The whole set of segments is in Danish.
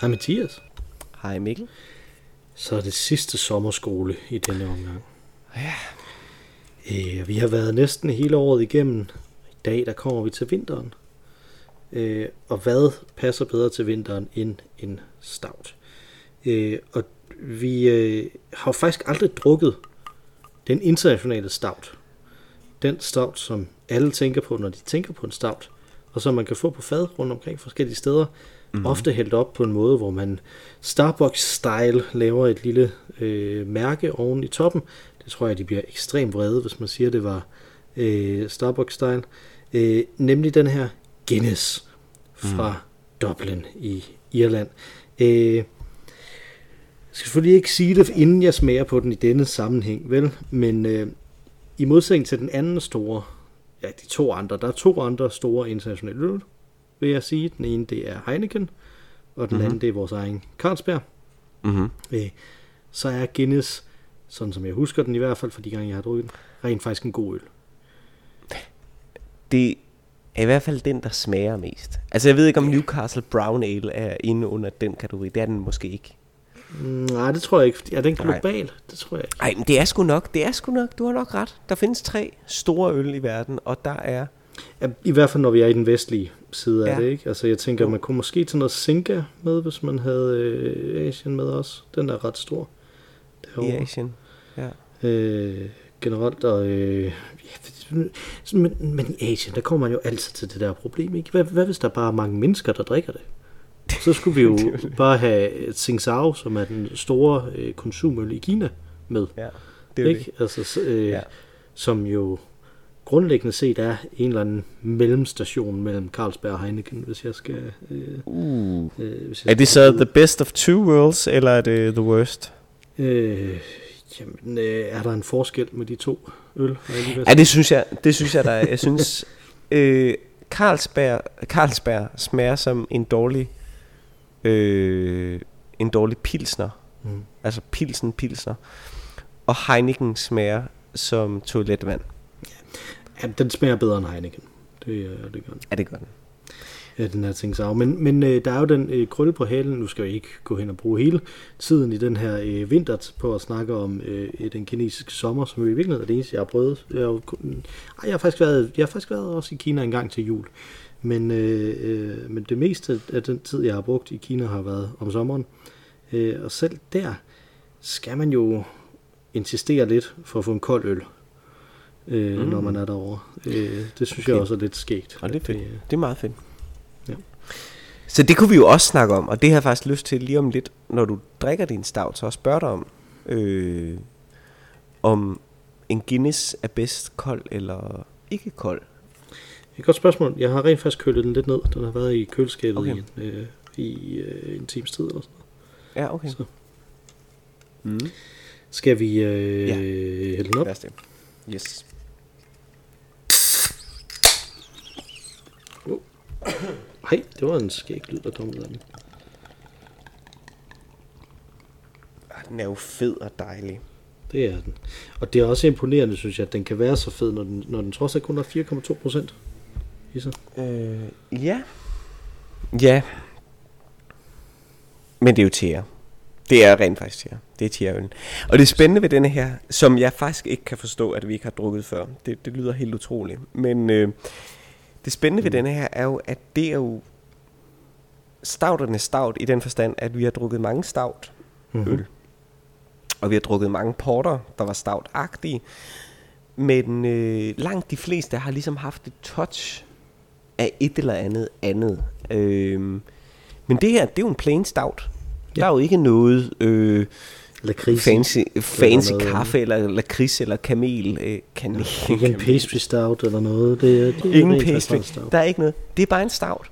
Hej Mathias. Hej Mikkel. Så er det sidste sommerskole i denne omgang. Ja. Øh, vi har været næsten hele året igennem. I dag der kommer vi til vinteren. Øh, og hvad passer bedre til vinteren end en stout? Øh, og vi øh, har faktisk aldrig drukket den internationale stout. Den stout, som alle tænker på, når de tænker på en stout. Og som man kan få på fad rundt omkring forskellige steder. Mm-hmm. Ofte hældt op på en måde, hvor man Starbucks-style laver et lille øh, mærke oven i toppen. Det tror jeg, de bliver ekstremt vrede, hvis man siger, det var øh, Starbucks-style. Øh, nemlig den her Guinness fra mm. Dublin i Irland. Øh, jeg skal selvfølgelig ikke sige det, inden jeg smager på den i denne sammenhæng, vel? Men øh, i modsætning til den anden store, ja, de to andre, der er to andre store internationale øl, vil jeg sige. Den ene, det er Heineken, og den mm-hmm. anden, det er vores egen Carlsberg. Mm-hmm. Øh, så er Guinness, sådan som jeg husker den i hvert fald, for de gange jeg har drukket den, rent faktisk en god øl. Det er i hvert fald den, der smager mest. Altså jeg ved ikke, om Newcastle Brown Ale er inde under den kategori. Det er den måske ikke. Nej, det tror jeg ikke. Er den global? Nej. Det tror jeg ikke. Nej, men det er sgu nok. Det er sgu nok. Du har nok ret. Der findes tre store øl i verden, og der er... Ja, I hvert fald, når vi er i den vestlige side af Ja. det, ikke? Altså, jeg tænker, man kunne måske tage noget Singa med, hvis man havde øh, Asien med også. Den er ret stor. I Derovre. Asien. Ja. Øh, generelt, og... Øh, ja, men, men i Asien, der kommer man jo altid til det der problem, ikke? Hvad, hvad hvis der bare er mange mennesker, der drikker det? Så skulle vi jo bare have Tsingtao, som er den store øh, konsumøl i Kina, med. ja. Det er ikke? det. Altså, øh, ja. Som jo grundlæggende set er en eller anden mellemstation mellem Carlsberg og Heineken, hvis jeg skal... Øh, Uh. øh, hvis jeg Er det så the best of two worlds, eller er det the worst? Øh, jamen, øh, er der en forskel med de to øl? Ja, det synes jeg, det synes jeg, der er. Jeg synes, øh, Carlsberg, Carlsberg smager som en dårlig, øh, en dårlig pilsner. Mm. Altså pilsen, pilsner. Og Heineken smager som toiletvand. Ja, den smager bedre end Heineken. Det, det gør den. Er det godt? Ja, den her ting så. Men, men øh, der er jo den øh, krølle på halen. Nu skal jeg ikke gå hen og bruge hele tiden i den her øh, vinter på at snakke om øh, den kinesiske sommer, som jo i virkeligheden er det eneste, jeg har prøvet. Jeg har, ej, jeg har, faktisk været, jeg har faktisk været også i Kina en gang til jul. Men, øh, øh, men det meste af den tid, jeg har brugt i Kina, har været om sommeren. Øh, og selv der skal man jo insistere lidt for at få en kold øl, øh, Mm. når man er derovre. Øh, det synes Okay. jeg også er lidt skægt. Og det er fedt. øh, Det er meget fedt. Ja. Så det kunne vi jo også snakke om, og det har jeg faktisk lyst til lige om lidt, når du drikker din stout, så at spørge dig om, øh, om en Guinness er bedst kold eller ikke kold. Et godt spørgsmål. Jeg har rent faktisk kølet den lidt ned. Den har været i køleskabet Okay. i, en, øh, i øh, en times tid eller sådan noget. Ja, okay. Så. Mm. Skal vi øh, Ja. hælde den op? Det. Yes. Hej, det var en skæg lyd, der kom ud af den. Ah, Den er jo fed og dejlig. Det er den. Og det er også imponerende, synes jeg, at den kan være så fed, når den, når den trods alt kun har 4,2 procent i sig. Øh, ja. Ja. Men det er jo tæer. Det er rent faktisk tæer. Det er tæerøl. Og det spændende ved denne her, som jeg faktisk ikke kan forstå, at vi ikke har drukket før. Det, det lyder helt utroligt. Men øh, det spændende ved denne her er jo, at det er jo stouterne stout i den forstand, at vi har drukket mange stout Mhm. øl. Og vi har drukket mange porter, der var stout-agtige. Men øh, langt de fleste har ligesom haft et touch af et eller andet andet. Øh, men det her, det er jo en plain stout. Der er jo ikke noget øh, Lakrids. fancy, fancy noget- kaffe, eller lakrids, eller kamel. Øh, kanel. Ikke en pastry stout eller noget. Det, er- det er Ingen pastry. Der er ikke noget. Det er bare en stout.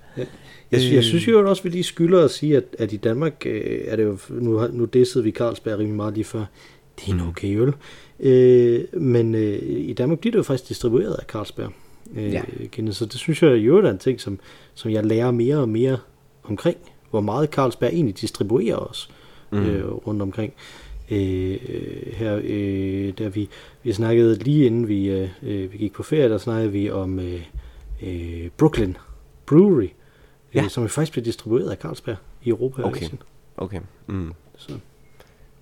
Jeg, sy- jeg Øh. synes jo også, at vi lige skylder at sige, at, at i Danmark øh, er det jo, nu, nu dissede vi Carlsberg rimelig meget lige før, det er en okay øl. Øh, men øh, i Danmark bliver det jo faktisk distribueret af Carlsberg. Øh, Ja. ja. Så det synes jeg jo er en ting, som, som jeg lærer mere og mere omkring, hvor meget Carlsberg egentlig distribuerer os mm. øh, rundt omkring. Øh, øh, her, øh, der vi, vi snakkede lige inden vi, øh, øh, vi gik på ferie, der snakkede vi om øh, øh, Brooklyn Brewery, Ja. ja. øh, som jo faktisk bliver distribueret af Carlsberg i Europa Okay. Asien. Okay. Mm. Så.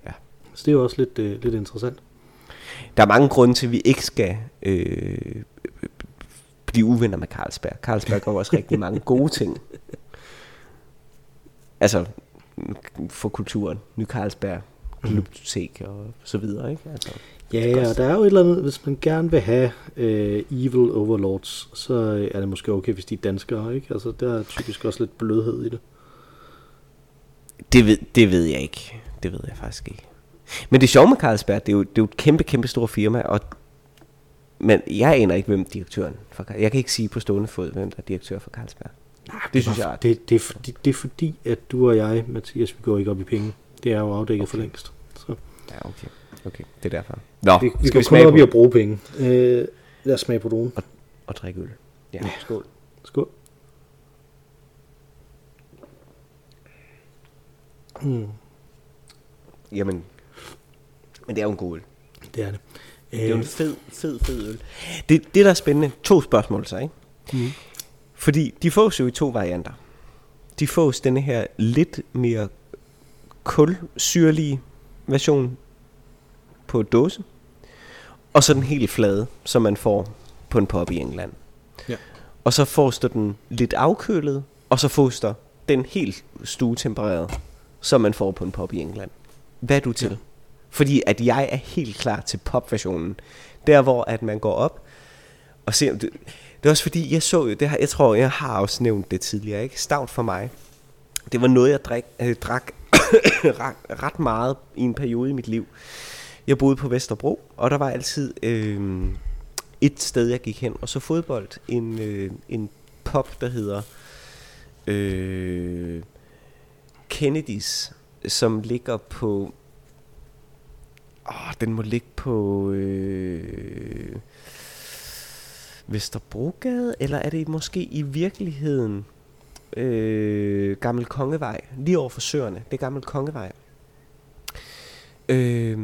Ja. så det er jo også lidt, øh, lidt interessant. Der er mange grunde til, at vi ikke skal øh, blive uvenner med Carlsberg. Carlsberg gør også rigtig mange gode ting. Altså, for kulturen. Ny Carlsberg, Glubtotek og så videre, ikke? Altså, Ja, ja, og der er jo et eller andet, hvis man gerne vil have øh, evil overlords, så øh, er det måske okay, hvis de er danskere, ikke? Altså, der er typisk også lidt blødhed i det. det, ved, det ved jeg ikke. Det ved jeg faktisk ikke. Men det sjove med Carlsberg, det er jo, det er jo et kæmpe, kæmpe stort firma, og men jeg aner ikke, hvem direktøren for Jeg kan ikke sige på stående fod, hvem der er direktør for Carlsberg. Det synes jeg er- Det, det, er fordi, det er fordi, at du og jeg, Mathias, vi går ikke op i penge. Det er jo afdækket okay. for længst. Så Ja, okay. Okay, det er derfor. Nå, vi, vi skal går vi kun smage op i at bruge penge. Øh, lad os smage på dronen. og drikke øl? Ja, skål. Skål. Mm, Jamen, men det er jo en god øl. det er det. Det er jo Øh, en fed, fed, fed øl. Det, det der er spændende, to spørgsmål så, ikke? mm, Fordi de fås jo i to varianter. De fås denne her lidt mere kulsyrlige version på dåse, og så den helt flade, som man får på en pop i England. Ja. Og så fås der den lidt afkølet, og så fås der den helt stuetempererede, som man får på en pop i England. Hvad er du til? Ja. Fordi at jeg er helt klar til popversionen. Der hvor at man går op og ser... Det, er også fordi, jeg så jo, det her, jeg tror, jeg har også nævnt det tidligere, ikke? Stavt for mig. Det var noget, jeg drik, øh, drak ret, ret meget i en periode i mit liv. Jeg boede på Vesterbro, og der var altid øh, et sted, jeg gik hen, og så fodbold. En, øh, en pop, der hedder øh, Kennedys, som ligger på... Åh, den må ligge på... Øh, Vesterbrogade, eller er det måske i virkeligheden øh, Gammel Kongevej, lige over for Søerne, det er Gammel Kongevej. Øh,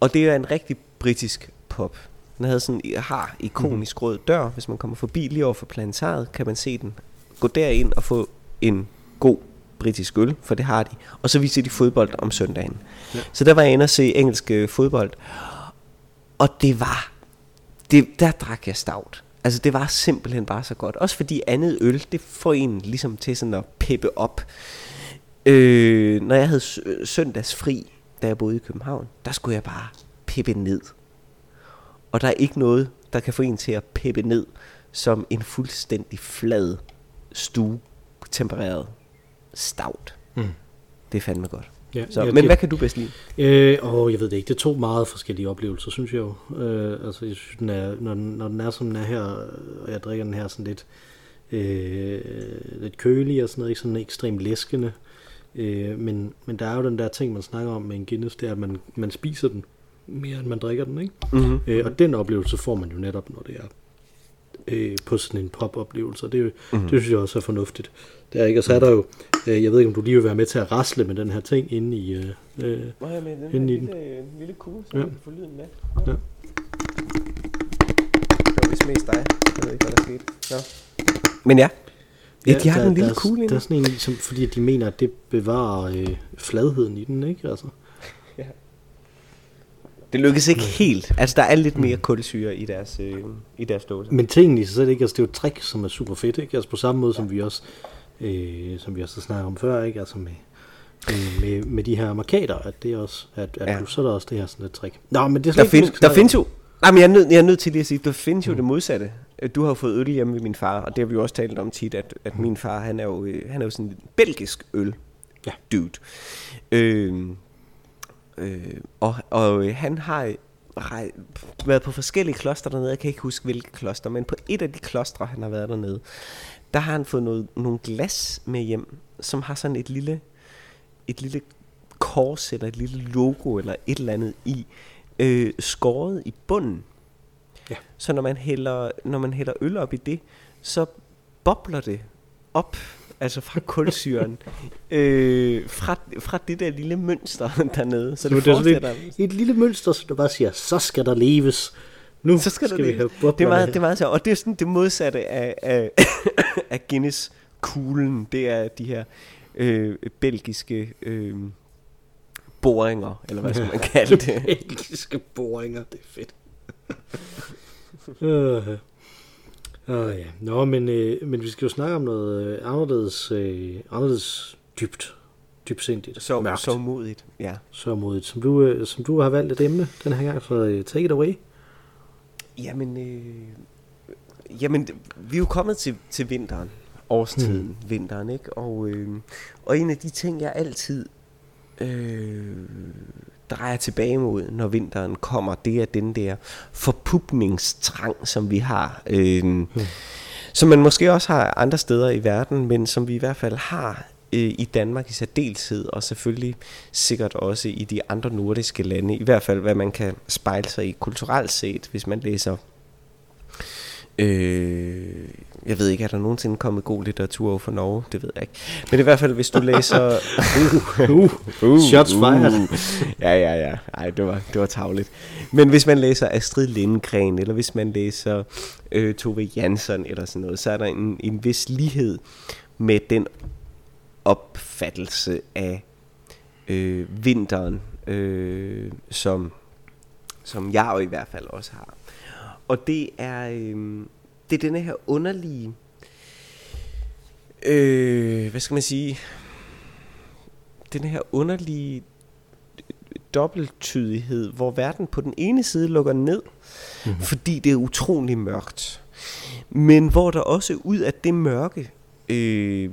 og det er en rigtig britisk pop. Den havde sådan, har ikonisk rød dør, hvis man kommer forbi lige over for planetariet, kan man se den. Gå derind og få en god britisk øl, for det har de. Og så viser de fodbold om søndagen. Ja. Ja. Så der var jeg inde og se engelsk øh, fodbold. Og det var det, der drak jeg stout. Altså det var simpelthen bare så godt. Også fordi andet øl, det får en ligesom til sådan at peppe op. Øh, når jeg havde sø- søndagsfri, da jeg boede i København, der skulle jeg bare peppe ned. Og der er ikke noget, der kan få en til at peppe ned, som en fuldstændig flad, stue tempereret stout. Mm. Det er fandme godt. Ja, Så, jeg- men jeg- hvad kan du bedst lide? Øh, åh, jeg ved det ikke. Det er to meget forskellige oplevelser, synes jeg jo. Øh, altså, jeg synes, den er, når, den, når den er som den er her, og jeg drikker den her sådan lidt, øh, lidt kølig og sådan noget, ikke sådan ekstremt læskende. Øh, men, men der er jo den der ting, man snakker om med en Guinness, det er, at man, man spiser den mere, end man drikker den, ikke? Mm-hmm. Øh, og den oplevelse får man jo netop, når det er øh, på sådan en pop-oplevelse, og det, er Mhm. det synes jeg også er fornuftigt. Det er ikke, og så er der jo, øh, jeg ved ikke, om du lige vil være med til at rasle med den her ting inde i... Øh, øh, jeg med den Inde i den. lille kugle, så Ja. man kan få lyden med? Ja. Det var vist mest dig. Jeg ved ikke, hvad der skete. Ja. Men ja, ja de har der, den lille kugle Der er sådan en, som, fordi de mener, at det bevarer øh, fladheden i den, ikke? Altså, Det lykkes ikke helt. Altså, der er lidt mere kulsyre i deres, øh, i deres dåse. men tingen i sig selv, ikke? Altså, det er jo et trick, som er super fedt, ikke? Altså på samme måde, som vi også, øh, som vi også har snakket om før, ikke? Altså med, øh, med, med de her markader, at det er også, at, at Ja. ja. du, så er der også det her sådan et trick. Nå, men det er Der, slet ikke, find, der findes jo... Nej, men jeg er, nødt, jeg er nødt til lige at sige, der findes jo det modsatte. Du har jo fået øl hjemme ved min far, og det har vi jo også talt om tit, at, at min far, han er jo, øh, han er jo sådan en belgisk øl Ja. dude. Øh, øh, og og øh, han har rej, været på forskellige kloster dernede, jeg kan ikke huske hvilke kloster, men på et af de klostre, han har været dernede, der har han fået noget, nogle glas med hjem, som har sådan et lille, et lille kors eller et lille logo eller et eller andet i, øh, skåret i bunden. Ja. Så når man, hælder, når man hælder øl op i det, så bobler det op, altså fra kulsyren, øh, fra, fra det der lille mønster dernede. Så Så det, det er sådan fortsætter. Et lille mønster, så du bare siger, så skal der leves. Nu så skal, skal der vi det. have det, er meget, det er meget sjovt. Og det er sådan det modsatte af, af, af Guinness kuglen. Det er de her øh, belgiske øh, boringer, eller hvad skal man kalde det? Belgiske boringer, det er fedt. Øh, øh, ja. Nå, men, øh, men vi skal jo snakke om noget øh, anderledes, øh, anderledes dybt, dybsindigt, Så, mørkt, så modigt, ja. så modigt, som du, øh, som du har valgt et emne den her gang, så øh, take it away. Jamen, øh, jamen, vi er jo kommet til, til vinteren, årstiden, mm. vinteren, ikke? Og, øh, og en af de ting, jeg altid øh, drejer tilbage mod, når vinteren kommer, det er den der forpupningstrang, som vi har. Øh, mm. Som man måske også har andre steder i verden, men som vi i hvert fald har øh, i Danmark i særdeleshed, og selvfølgelig sikkert også i de andre nordiske lande, i hvert fald hvad man kan spejle sig i kulturelt set, hvis man læser Øh, jeg ved ikke, er der nogensinde kommet god litteratur over for Norge? Det ved jeg ikke. Men i hvert fald, hvis du læser... uh, uh, uh, shots fired. Uh. Ja, ja, ja. Ej, det var, det var tavligt. Men hvis man læser Astrid Lindgren, eller hvis man læser øh, Tove Jansson, eller sådan noget, så er der en, en vis lighed med den opfattelse af øh, vinteren, øh, som, som jeg jo i hvert fald også har. Og det er, øh, det er denne her underlige, øh, hvad skal man sige, den her underlige dobbelttydighed, hvor verden på den ene side lukker ned, mm-hmm. fordi det er utrolig mørkt. Men hvor der også ud af det mørke øh,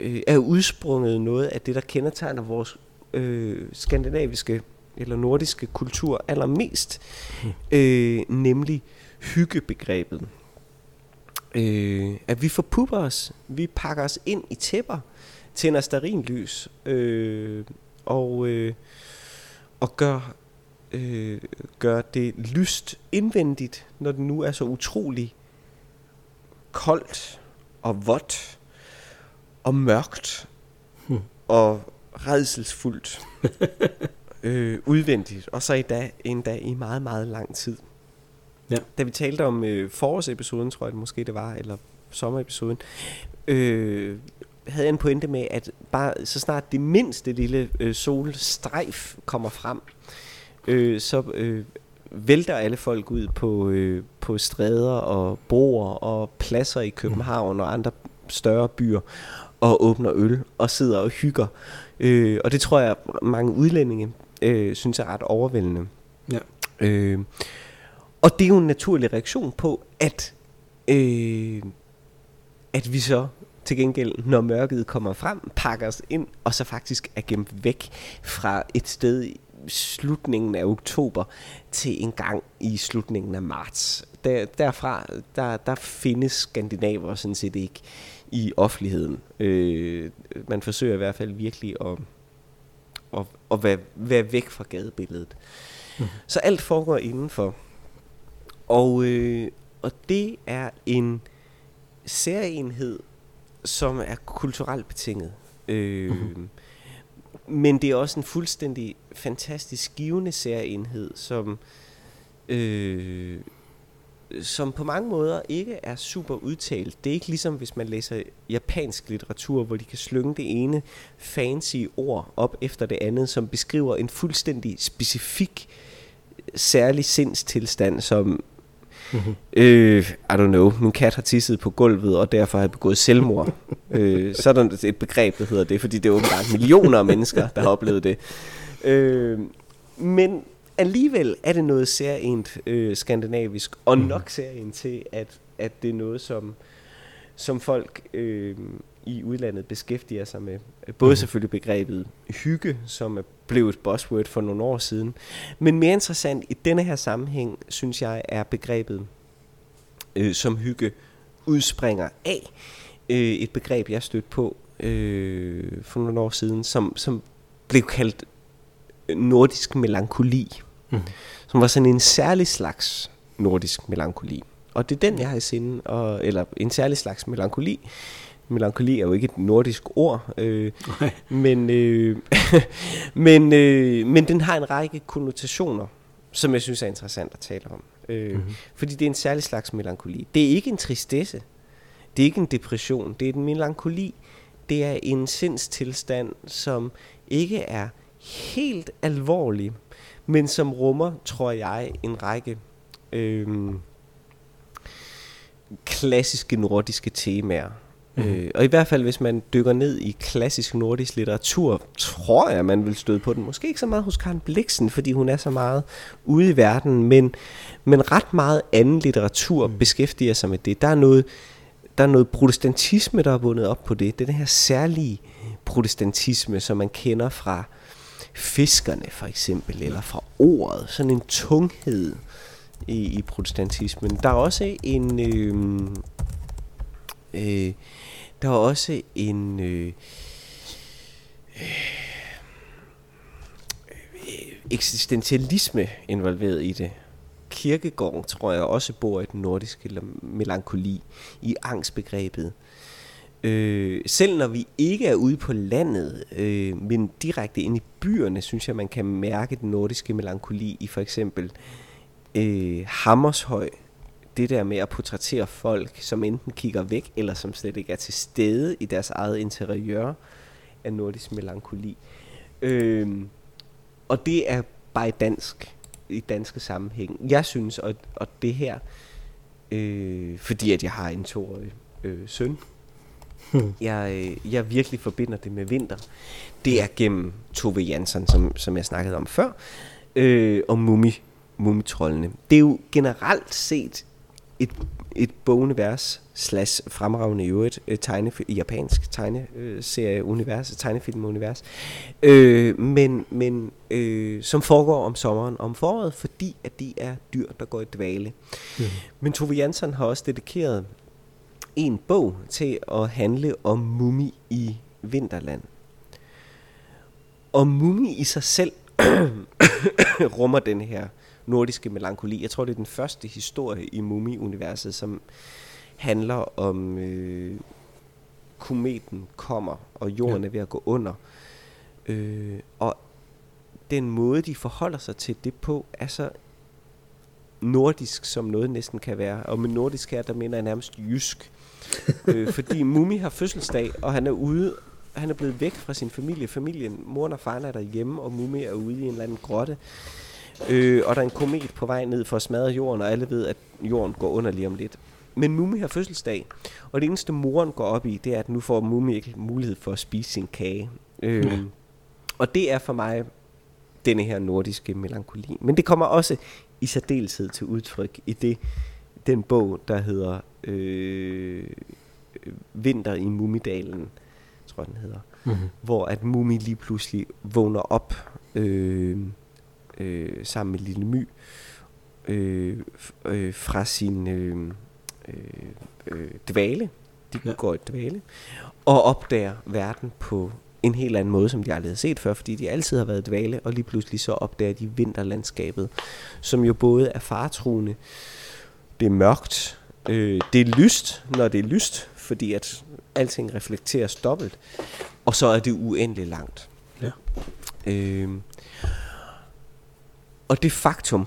øh, er udsprunget noget af det, der kendetegner vores øh, skandinaviske eller nordiske kultur allermest, mm. øh, nemlig hyggebegrebet. Øh, at vi forpupper os, vi pakker os ind i tæpper, tænder starinlys, øh, og, øh, og gør, øh, gør det lyst indvendigt, når det nu er så utrolig koldt og vådt og mørkt hmm. og redselsfuldt øh, udvendigt, og så i dag, en dag i meget, meget lang tid. Ja. Da vi talte om øh, forårsepisoden, tror jeg det måske det var, eller sommerepisoden, øh, havde jeg en pointe med, at bare så snart det mindste lille øh, solstrejf kommer frem, øh, så øh, vælter alle folk ud på, øh, på stræder og broer og pladser i København mm. og andre større byer og åbner øl og sidder og hygger. Øh, og det tror jeg mange udlændinge øh, synes er ret overvældende. Ja. Øh, og det er jo en naturlig reaktion på, at, øh, at vi så til gengæld, når mørket kommer frem, pakker os ind, og så faktisk er gemt væk fra et sted i slutningen af oktober til en gang i slutningen af marts. Der, derfra, der, der findes skandinaver sådan set ikke i offentligheden. Øh, man forsøger i hvert fald virkelig at, at, at være, være væk fra gadebilledet. Mm. Så alt foregår indenfor. Og, øh, og det er en særenhed, som er kulturelt betinget. Øh, mm. Men det er også en fuldstændig fantastisk givende særenhed, som, øh, som på mange måder ikke er super udtalt. Det er ikke ligesom, hvis man læser japansk litteratur, hvor de kan slynge det ene fancy ord op efter det andet, som beskriver en fuldstændig specifik særlig sindstilstand, som Mm-hmm. Øh, I don't know, min kat har tisset på gulvet, og derfor har jeg begået selvmord. øh, så er der et begreb, der hedder det, fordi det er åbenbart millioner af mennesker, der har oplevet det. Øh, men alligevel er det noget særligt øh, skandinavisk, og mm-hmm. nok særligt til, at, at det er noget, som, som folk øh, i udlandet beskæftiger sig med. Både mm. selvfølgelig begrebet hygge, som er blevet et buzzword for nogle år siden, men mere interessant i denne her sammenhæng, synes jeg, er begrebet, øh, som hygge udspringer af. Øh, et begreb, jeg stødte på øh, for nogle år siden, som, som blev kaldt nordisk melankoli, mm. som var sådan en særlig slags nordisk melankoli. Og det er den, jeg har i sinde, og, eller en særlig slags melankoli, Melankoli er jo ikke et nordisk ord, øh, men, øh, men, øh, men den har en række konnotationer, som jeg synes er interessant at tale om. Øh, mm-hmm. Fordi det er en særlig slags melankoli. Det er ikke en tristesse, det er ikke en depression, det er en melankoli, det er en sindstilstand, som ikke er helt alvorlig, men som rummer, tror jeg, en række øh, klassiske nordiske temaer. Mm. Øh, og i hvert fald, hvis man dykker ned i klassisk nordisk litteratur, tror jeg, man vil støde på den. Måske ikke så meget hos Karen Bliksen, fordi hun er så meget ude i verden, men, men ret meget anden litteratur mm. beskæftiger sig med det. Der er noget, der er noget protestantisme, der er bundet op på det. Det er den her særlige protestantisme, som man kender fra fiskerne for eksempel, eller fra ordet. Sådan en tunghed i, i protestantismen. Der er også en... Øh, øh, der var også en... Øh, øh, eksistentialisme involveret i det. Kirkegård tror jeg også bor i den nordiske melankoli, i angstbegrebet. Øh, selv når vi ikke er ude på landet, øh, men direkte ind i byerne, synes jeg, man kan mærke den nordiske melankoli i for eksempel øh, Hammershøj. Det der med at portrættere folk, som enten kigger væk, eller som slet ikke er til stede i deres eget interiør af nordisk melankoli. Øh, og det er bare dansk, i danske sammenhæng. Jeg synes, og, og det her, øh, fordi at jeg har en toårig øh, søn, Hmm. Jeg, øh, jeg virkelig forbinder det med vinter. Det er gennem Tove Jansson, som, som jeg snakkede om før, øh, og mumi, mumitrollene. Det er jo generelt set et, et bogunivers slash fremragende i øvrigt øh, tegne, japansk tegneserie-univers, tegnefilm-univers, øh, men, men øh, som foregår om sommeren om foråret, fordi at de er dyr, der går i dvale. Mm. Men Tove Jansson har også dedikeret en bog til at handle om mumi i Vinterland. Og mumi i sig selv rummer den her nordiske melankoli. Jeg tror, det er den første historie i mumi-universet, som handler om øh, kometen kommer, og jorden ja. er ved at gå under. Øh, og den måde, de forholder sig til det på, er så nordisk, som noget næsten kan være. Og med nordisk her, der mener jeg nærmest jysk øh, fordi Mumi har fødselsdag, og han er ude, han er blevet væk fra sin familie. Familien, moren og faren er derhjemme, og Mumi er ude i en eller anden grotte. Øh, og der er en komet på vej ned for at smadre jorden, og alle ved, at jorden går under lige om lidt. Men Mumi har fødselsdag, og det eneste moren går op i, det er, at nu får Mumi ikke mulighed for at spise sin kage. Øh, ja. Og det er for mig denne her nordiske melankoli. Men det kommer også i særdeleshed til udtryk i det, den bog, der hedder øh, Vinter i Mumidalen, tror jeg den hedder, mm-hmm. hvor at Mumi lige pludselig vågner op øh, øh, sammen med Lille My øh, øh, fra sin øh, øh, øh, dvale, de ja. går i dvale, og opdager verden på en helt anden måde, som de aldrig har set før, fordi de altid har været dvale, og lige pludselig så opdager de vinterlandskabet, som jo både er faretruende, det er mørkt, øh, det er lyst, når det er lyst, fordi at alting reflekteres dobbelt, og så er det uendeligt langt. Ja. Øh, og det faktum,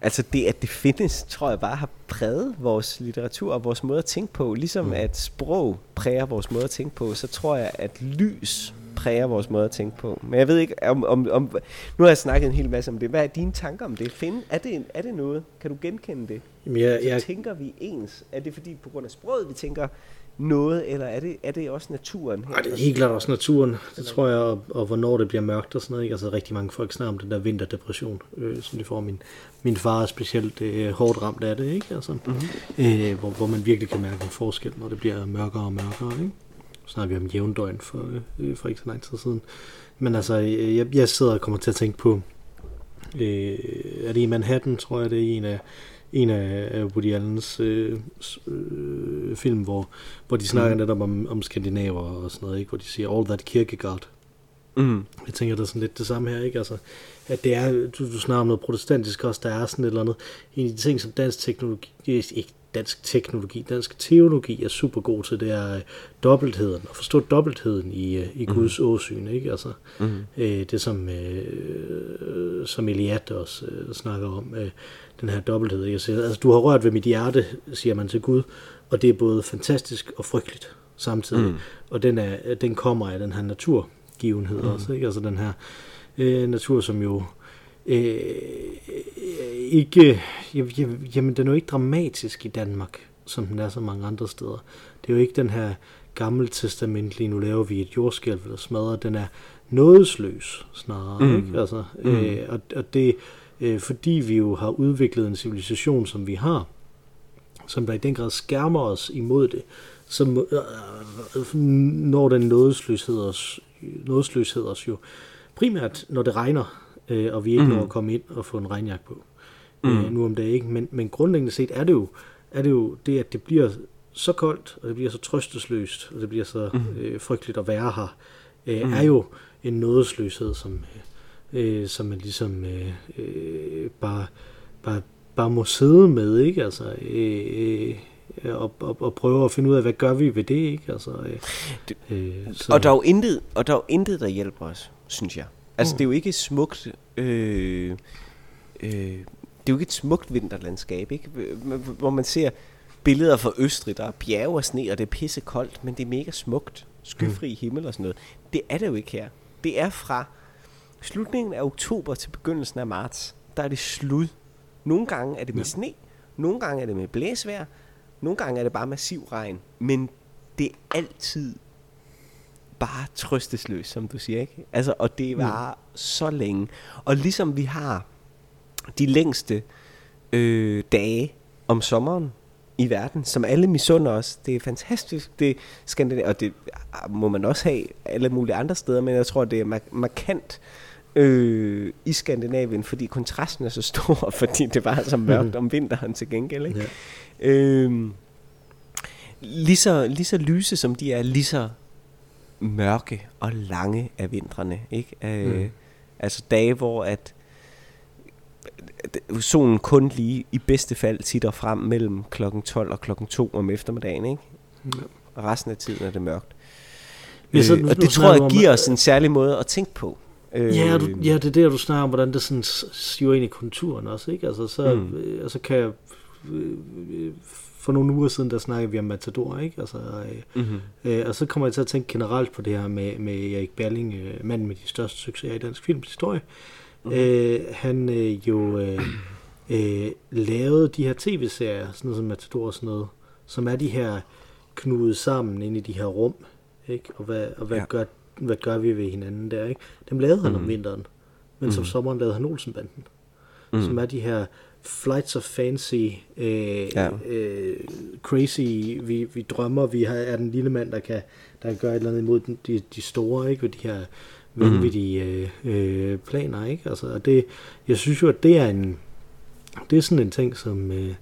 altså det, at det findes, tror jeg bare har præget vores litteratur og vores måde at tænke på. Ligesom mm. at sprog præger vores måde at tænke på, så tror jeg, at lys præger vores måde at tænke på. Men jeg ved ikke, om, om, om nu har jeg snakket en hel masse om det. Hvad er dine tanker om det? Find, er, det er det noget? Kan du genkende det? Jamen, jeg, jeg... Så tænker vi ens? Er det fordi på grund af sproget, vi tænker noget, eller er det, er det også naturen? Nej, det er helt klart også naturen, det tror jeg, og, og hvornår det bliver mørkt og sådan noget. Ikke? Altså rigtig mange folk snakker om den der vinterdepression, øh, som de får. Min, min far er specielt øh, hårdt ramt af det, ikke? Altså, mm-hmm. øh, hvor, hvor man virkelig kan mærke en forskel, når det bliver mørkere og mørkere. Ikke? snakker vi om jævndøgn for, øh, for ikke så lang tid siden. Men altså, jeg, jeg sidder og kommer til at tænke på, øh, er det i Manhattan, tror jeg, det er en af, en af Woody Allens øh, øh, film, hvor, hvor de snakker mm. netop om, om skandinaver og sådan noget, ikke? hvor de siger, all that Kierkegaard. Mm. Jeg tænker, det er sådan lidt det samme her, ikke? Altså, at det er, du, du snakker om noget protestantisk også, der er sådan et eller andet, en af de ting, som dansk teknologi, ikke dansk teknologi, dansk teologi er super god til, det er øh, dobbeltheden, at forstå dobbeltheden i, øh, i Guds mm. åsyn, ikke? Altså, mm. øh, det som, øh, som Eliat også øh, snakker om, øh, den her dobbelthed, ikke? Altså, altså, du har rørt ved mit hjerte, siger man til Gud, og det er både fantastisk og frygteligt, samtidig. Mm. Og den, er, den kommer af den her naturgivenhed mm. også, ikke? Altså den her øh, natur, som jo øh, ikke, jamen den er jo ikke dramatisk i Danmark, som den er så mange andre steder. Det er jo ikke den her gammeltestamentlige, nu laver vi et jordskælv eller smadrer, den er nådesløs snarere. Mm. Ikke? Altså, mm. øh, og, og det øh, fordi vi jo har udviklet en civilisation, som vi har, som der i den grad skærmer os imod det, så øh, når den nådesløshed os, nådesløshed os jo primært, når det regner, øh, og vi ikke mm. når at komme ind og få en regnjakke på. Mm. Øh, nu om dagen, ikke? Men, men grundlæggende set er det, jo, er det jo det, at det bliver så koldt, og det bliver så trøstesløst, og det bliver så mm. øh, frygteligt at være her, øh, mm. er jo en nådesløshed, som, øh, som man ligesom øh, øh, bare, bare, bare må sidde med, ikke? Altså, øh, øh, og, og, og prøve at finde ud af, hvad gør vi ved det, ikke? Altså, øh, øh, så. Og der er jo intet, og der er jo intet, der hjælper os, synes jeg. Altså, mm. det er jo ikke smukt... Øh, øh, det er jo ikke et smukt vinterlandskab, ikke? Hvor man ser billeder fra Østrig, der er bjerge og sne, og det er pisse koldt, men det er mega smukt. Skyfri mm. himmel og sådan noget. Det er det jo ikke her. Det er fra slutningen af oktober til begyndelsen af marts, der er det slud. Nogle gange er det med ja. sne, nogle gange er det med blæsvejr, nogle gange er det bare massiv regn. Men det er altid bare trøstesløst, som du siger, ikke? Altså, og det var mm. så længe. Og ligesom vi har de længste øh, dage om sommeren i verden, som alle misunder os. Det er fantastisk, det Skandinavien, og det må man også have alle mulige andre steder, men jeg tror, det er markant øh, i Skandinavien, fordi kontrasten er så stor, fordi det var så mørkt mm. om vinteren til gengæld. Ikke? Ja. Øh, lige, så, lige så lyse som de er, lige så mørke og lange af vintrene. Ikke? Øh, mm. Altså dage, hvor at solen kun lige i bedste fald titter frem mellem klokken 12 og klokken 2 om eftermiddagen. Ikke? Mm. Og resten af tiden er det mørkt. Ja, så, øh, og det tror jeg giver os en særlig måde at tænke på. Øh, ja, du, ja, det er der, du snakker om, hvordan det sådan siver ind i kulturen også, ikke? Altså, så, mm. øh, altså kan jeg, øh, for nogle uger siden, der snakkede vi om Matador, ikke? Altså, øh, mm-hmm. øh, og så kommer jeg til at tænke generelt på det her med, med Erik Balling, øh, manden med de største succeser i dansk filmhistorie. Mm-hmm. Øh, han øh, jo øh, øh, lavede de her tv-serier, sådan noget som Matador og sådan noget, som er de her knudet sammen ind i de her rum, ikke? Og hvad, og hvad ja. gør hvad gør vi ved hinanden der, ikke? Dem lavede han mm. om vinteren, men mm. som sommeren lavede han Olsenbanden, mm. som er de her flights of fancy, øh, ja. øh, crazy, vi, vi drømmer, vi har, er den lille mand, der kan, der kan gøre et eller andet imod den, de, de store, ikke? Ved de her vanvittige mm. øh, planer, ikke? Altså, og det, jeg synes jo, at det er en, det er sådan en ting, som, øh,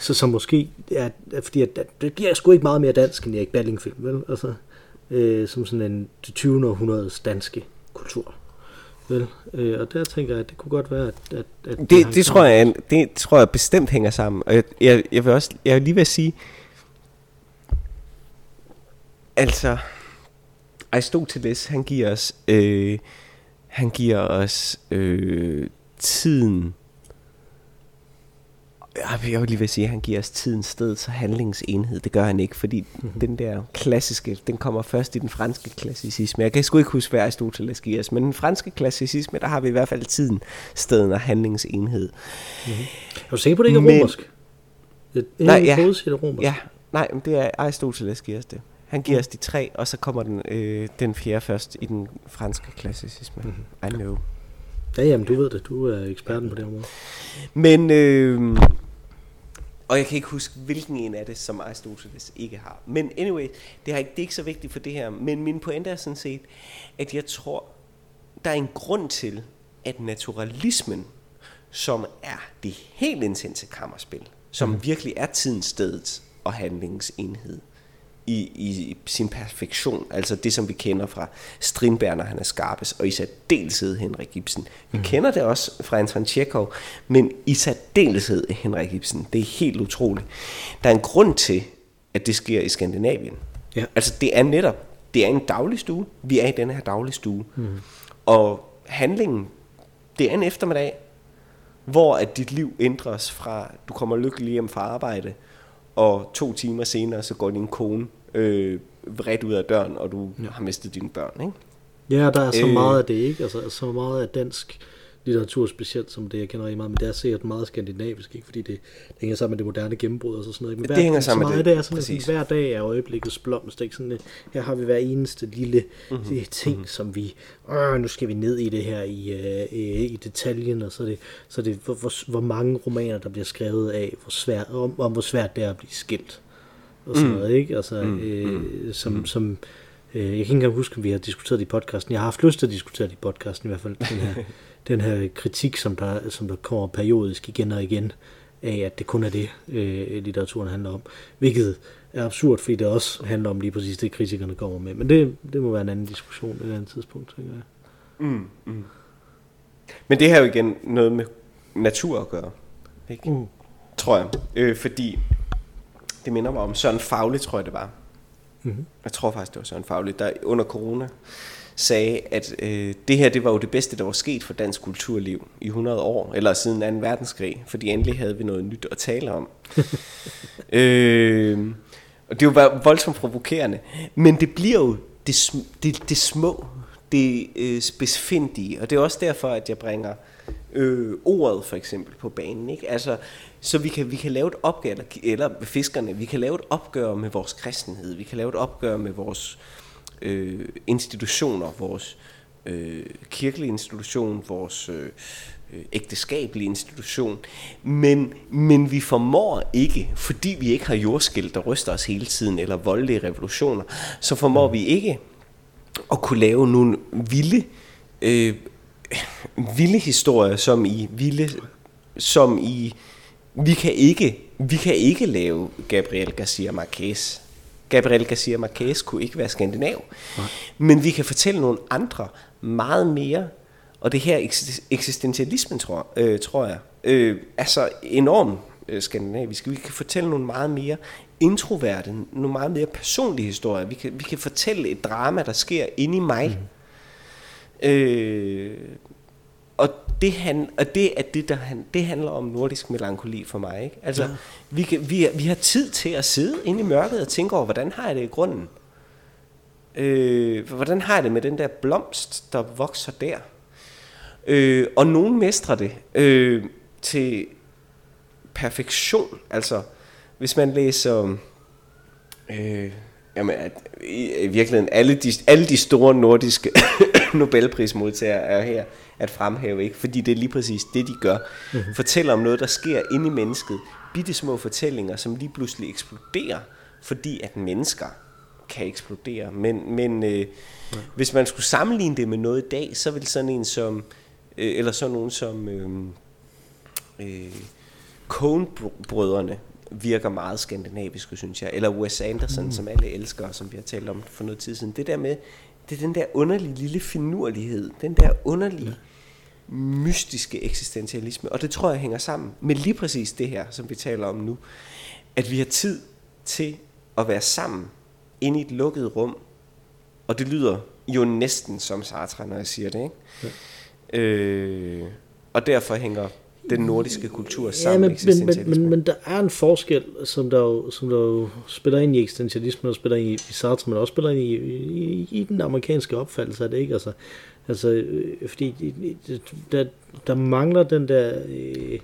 så, som måske er, er fordi at, det bliver sgu ikke meget mere dansk end Erik Balling film, vel? Altså, øh, som sådan en det 20. århundredes danske kultur. Vel? Øh, og der tænker jeg, at det kunne godt være, at, at, at det, det, det tror jeg, det tror jeg bestemt hænger sammen. Og jeg, jeg, jeg vil også, jeg vil lige vil sige, altså, Aristoteles, han giver os, øh, han giver os øh, tiden jeg vil lige vil sige, at han giver os tidens sted så handlingsenhed. Det gør han ikke, fordi mm-hmm. den der klassiske, den kommer først i den franske klassicisme. Jeg kan sgu ikke huske, hvad Aristoteles giver os, men den franske klassicisme, der har vi i hvert fald tiden, steden og handlingsenhed. Mm-hmm. Er du sikker på, det ikke er men, romersk? Det er nej, ja, det romersk. Ja, nej, men det er Aristoteles giver os det. Han giver mm. os de tre, og så kommer den, øh, den fjerde først i den franske klassicisme. Mm-hmm. I know. Ja, jamen, du ved det. Du er eksperten på det område. Men øh, og jeg kan ikke huske, hvilken en af det, som Aristoteles ikke har. Men anyway, det er, ikke, det er ikke så vigtigt for det her. Men min pointe er sådan set, at jeg tror, der er en grund til, at naturalismen, som er det helt intense kammerspil, som mm. virkelig er tidens stedets og handlingsenhed, i, i sin perfektion. Altså det, som vi kender fra Strindberg, når han er skarpest, og i særdeleshed Henrik Ibsen. Vi mm. kender det også fra Anton Chekhov, men i særdeleshed Henrik Ibsen. Det er helt utroligt. Der er en grund til, at det sker i Skandinavien. Ja. Altså det er netop, det er en daglig stue. Vi er i denne her daglige stue. Mm. Og handlingen, det er en eftermiddag, hvor at dit liv ændres fra, du kommer lykkelig hjem fra arbejde, og to timer senere, så går din kone øh, vredt ud af døren, og du ja. har mistet dine børn, ikke? Ja, der er så øh, meget af det, ikke? Altså, så meget af dansk litteratur specielt, som det jeg kender rigtig meget, men det er sikkert meget skandinavisk, ikke? fordi det, det hænger sammen med det moderne gennembrud og sådan noget. Men det hver, hænger sammen så med det. det er sådan, at hver dag er øjeblikkets blomst. Ikke? Sådan, her har vi hver eneste lille mm-hmm. ting, mm-hmm. som vi, øh, nu skal vi ned i det her i, øh, i detaljen, og så er det, så er det hvor, hvor, hvor, mange romaner, der bliver skrevet af, hvor svært, om, om hvor svært det er at blive skilt. Og sådan mm. noget, ikke? Altså, mm. øh, mm. som, mm. som øh, jeg kan ikke engang huske, om vi har diskuteret det i podcasten. Jeg har haft lyst til at diskutere det i podcasten i hvert fald, den her den her kritik, som der, som der kommer periodisk igen og igen, af at det kun er det, øh, litteraturen handler om. Hvilket er absurd, fordi det også handler om lige præcis det, kritikerne kommer med. Men det, det må være en anden diskussion et andet tidspunkt, tænker jeg. Mm, mm. Men det har jo igen noget med natur at gøre, ikke? Mm. tror jeg. Øh, fordi det minder mig om Søren Fagli, tror jeg det var. Mm-hmm. Jeg tror faktisk, det var Søren Fagli, der under corona sagde, at øh, det her det var jo det bedste, der var sket for dansk kulturliv i 100 år, eller siden 2. verdenskrig, fordi endelig havde vi noget nyt at tale om. øh, og det var voldsomt provokerende. Men det bliver jo det, det, det små, det øh, specifindige, og det er også derfor, at jeg bringer øh, øh, ordet for eksempel på banen. Ikke? Altså, så vi kan, vi kan lave et opgør, eller, eller fiskerne, vi kan lave et opgør med vores kristenhed, vi kan lave et opgør med vores øh, institutioner, vores øh, kirkelige institution, vores øh, øh ægteskabelige institution, men, men vi formår ikke, fordi vi ikke har jordskæld, der ryster os hele tiden, eller voldelige revolutioner, så formår vi ikke at kunne lave nogle vilde, øh, vilde historier, som i vilde, som i vi kan ikke vi kan ikke lave Gabriel Garcia Marquez Gabriel Garcia Marquez kunne ikke være skandinav. Nej. Men vi kan fortælle nogle andre meget mere, og det her eksistentialismen, tror, øh, tror jeg, øh, er så enormt øh, skandinavisk. Vi kan fortælle nogle meget mere introverte, nogle meget mere personlige historier. Vi kan, vi kan fortælle et drama, der sker inde i mig. Mm. Øh, og det, han, og det er det, der han, det handler om nordisk melankoli for mig. Ikke? Altså, ja. vi, kan, vi, vi har tid til at sidde inde i mørket og tænke over, hvordan har jeg det i grunden? Øh, hvordan har jeg det med den der blomst, der vokser der? Øh, og nogen mestrer det øh, til perfektion. Altså, hvis man læser... Øh, jamen, at, i, i virkeligheden, alle de, alle de store nordiske Nobelprismodtagere er her at fremhæve, ikke? fordi det er lige præcis det, de gør. Mm-hmm. Fortæller om noget, der sker inde i mennesket. Bitte små fortællinger, som lige pludselig eksploderer, fordi at mennesker kan eksplodere. Men, men øh, ja. hvis man skulle sammenligne det med noget i dag, så vil sådan en som, øh, eller sådan nogen som øh, øh, Coen-brødrene, virker meget skandinaviske, synes jeg. Eller Wes Anderson, mm. som alle elsker, som vi har talt om for noget tid siden. Det der med, det er den der underlige lille finurlighed, den der underlige, ja. mystiske eksistentialisme. Og det tror jeg hænger sammen med lige præcis det her, som vi taler om nu. At vi har tid til at være sammen inde i et lukket rum. Og det lyder jo næsten som Sartre, når jeg siger det. Ikke? Ja. Øh, og derfor hænger den nordiske kultur sammen ja, men, men, men, men, men der er en forskel, som der, jo, som der jo spiller ind i eksistentialismen, og spiller ind i, i Sartre, men også spiller ind i, i, i den amerikanske opfattelse af det, ikke? Altså, altså øh, fordi der, der mangler den der, øh,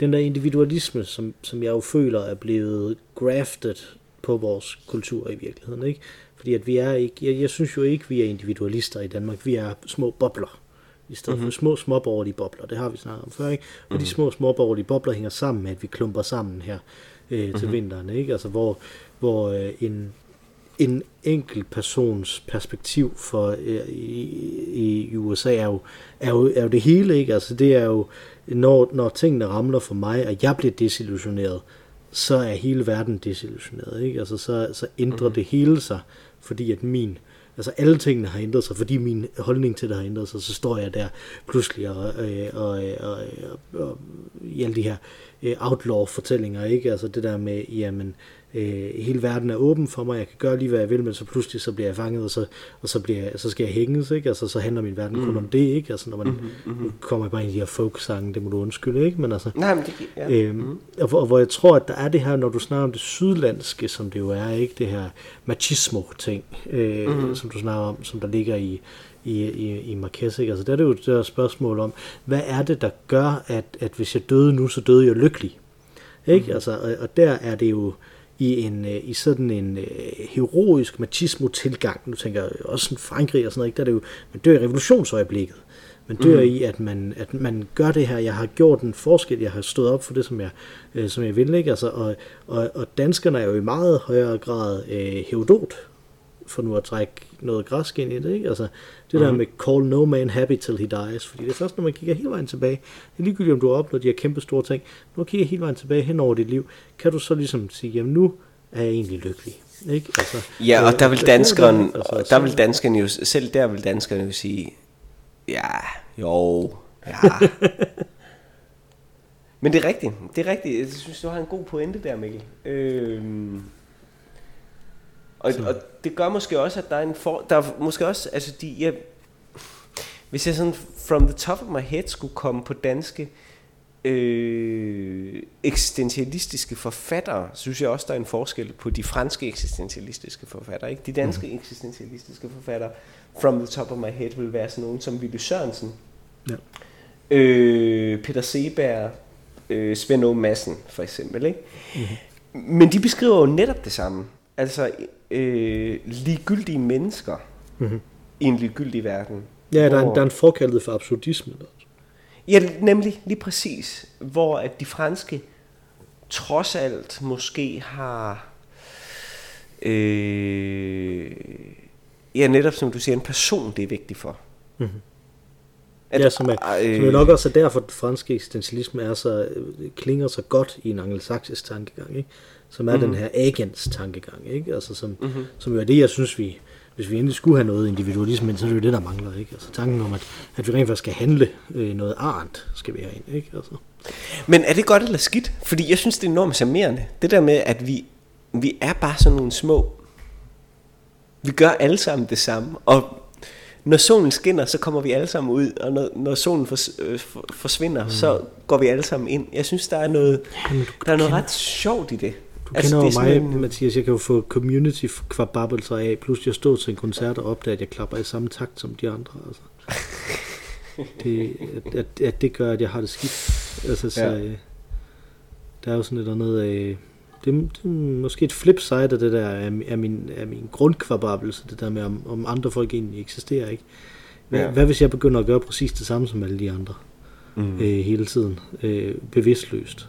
den der individualisme, som, som jeg jo føler er blevet grafted på vores kultur i virkeligheden, ikke? Fordi at vi er ikke, jeg, jeg synes jo ikke, vi er individualister i Danmark, vi er små bobler i stedet mm-hmm. for små småborgerlige bobler. Det har vi snakket om før, ikke? Og mm-hmm. de mhm. små småborgerlige bobler hænger sammen med, at vi klumper sammen her øh, til mm-hmm. vinteren, ikke? Altså hvor, hvor øh, en, en enkelt persons perspektiv for øh, i, i USA er jo, er, jo, er jo det hele, ikke? Altså det er jo, når, når tingene ramler for mig, og jeg bliver desillusioneret, så er hele verden desillusioneret, ikke? Altså så, så ændrer mm-hmm. det hele sig, fordi at min øh, Altså alle tingene har ændret sig, fordi min holdning til det har ændret sig, så står jeg der pludselig og, øh, og, øh, og, og, og, og i alle de her øh, outlaw-fortællinger, ikke? Altså det der med, jamen, øh, hele verden er åben for mig, jeg kan gøre lige, hvad jeg vil, men så pludselig så bliver jeg fanget, og så, og så, bliver jeg, så skal jeg hænges, ikke? Altså så handler min verden mm. kun om det, ikke? Altså når man mm-hmm. nu kommer bare ind i de her folk-sange, det må du undskylde, ikke? Men altså, Nej, men det, ja. øhm, mm. og, hvor, og hvor jeg tror, at der er det her, når du snakker om det sydlandske, som det jo er, ikke? Det her machismo-ting, øh, mm. som du snakker om, som der ligger i, i, i, i Marquez, ikke? Altså der er det jo et der spørgsmål om, hvad er det, der gør, at, at hvis jeg døde nu, så døde jeg lykkelig? Ikke? Mm. Altså, og, og der er det jo, i, en, øh, i sådan en uh, heroisk machismo-tilgang. Nu tænker jeg også sådan Frankrig og sådan noget, ikke? der er det jo, man dør i revolutionsøjeblikket. Man dør mm. i, at man, at man gør det her. Jeg har gjort en forskel. Jeg har stået op for det, som jeg, uh, som jeg vil. Ikke? Altså, og, og, og danskerne er jo i meget højere grad uh, herodot, for nu at trække noget græsk ind i det. Ikke? Altså, det mm. der med call no man happy till he dies. Fordi det er først, når man kigger hele vejen tilbage. Det er ligegyldigt, om du har opnået de her kæmpe store ting. Når du kigger hele vejen tilbage hen over dit liv, kan du så ligesom sige, jamen nu er jeg egentlig lykkelig. Ikke? Altså, ja, og der vil danskeren, altså, der vil danskeren jo, selv der vil danskeren jo sige, ja, jo, ja. Men det er rigtigt, det er rigtigt. Jeg synes, du har en god pointe der, Mikkel. Øhm, og, og det gør måske også, at der er en for, der er måske også, altså de, ja, hvis jeg sådan from the top of my head skulle komme på danske øh, eksistentialistiske forfattere, synes jeg også, der er en forskel på de franske eksistentialistiske forfattere. Ikke? De danske mm. eksistentialistiske forfattere, from the top of my head, vil være sådan nogen som Ville Sørensen, ja. øh, Peter Seberg, øh, Svend. Madsen, for eksempel. Ikke? Mm. Men de beskriver jo netop det samme. Altså øh, ligegyldige mennesker mm-hmm. i en ligegyldig verden. Ja, der er, en, der er en forkaldet for absurdisme. Ja, nemlig lige præcis. Hvor at de franske trods alt måske har... Øh, ja, netop som du siger, en person, det er vigtigt for. Mm-hmm. At, ja, som er, øh, som er nok også er derfor, at fransk eksistentialisme er så, klinger så godt i en angelsaksisk tankegang, ikke? Som er mm-hmm. den her agents tankegang, ikke? Altså, som, mm-hmm. som jo er det, jeg synes, vi, hvis vi endelig skulle have noget individualisme, så er det jo det, der mangler. Ikke? Altså tanken om, at, at vi rent faktisk skal handle øh, noget art, skal vi have ind. Ikke? Altså. Men er det godt eller skidt? Fordi jeg synes, det er enormt charmerende. Det der med, at vi, vi er bare sådan nogle små... Vi gør alle sammen det samme. Og når solen skinner, så kommer vi alle sammen ud, og når, når solen fors, øh, forsvinder, mm. så går vi alle sammen ind. Jeg synes, der er noget, Jamen, der er noget ret sjovt i det. Du altså, kender jo mig, en... Mathias, jeg kan jo få community kvababelser af, plus jeg stod til en koncert og opdagede, at jeg klapper i samme takt som de andre. Altså. det, at, at, at, det gør, at jeg har det skidt. Altså, så, ja. øh, der er jo sådan et andet af... Det, det er måske et flip side af det der, af, af min, af min grundkvababelse, det der med, om, om andre folk egentlig eksisterer, ikke? Hvad, ja. hvad hvis jeg begynder at gøre præcis det samme som alle de andre? Mm. Øh, hele tiden. Øh, bevidstløst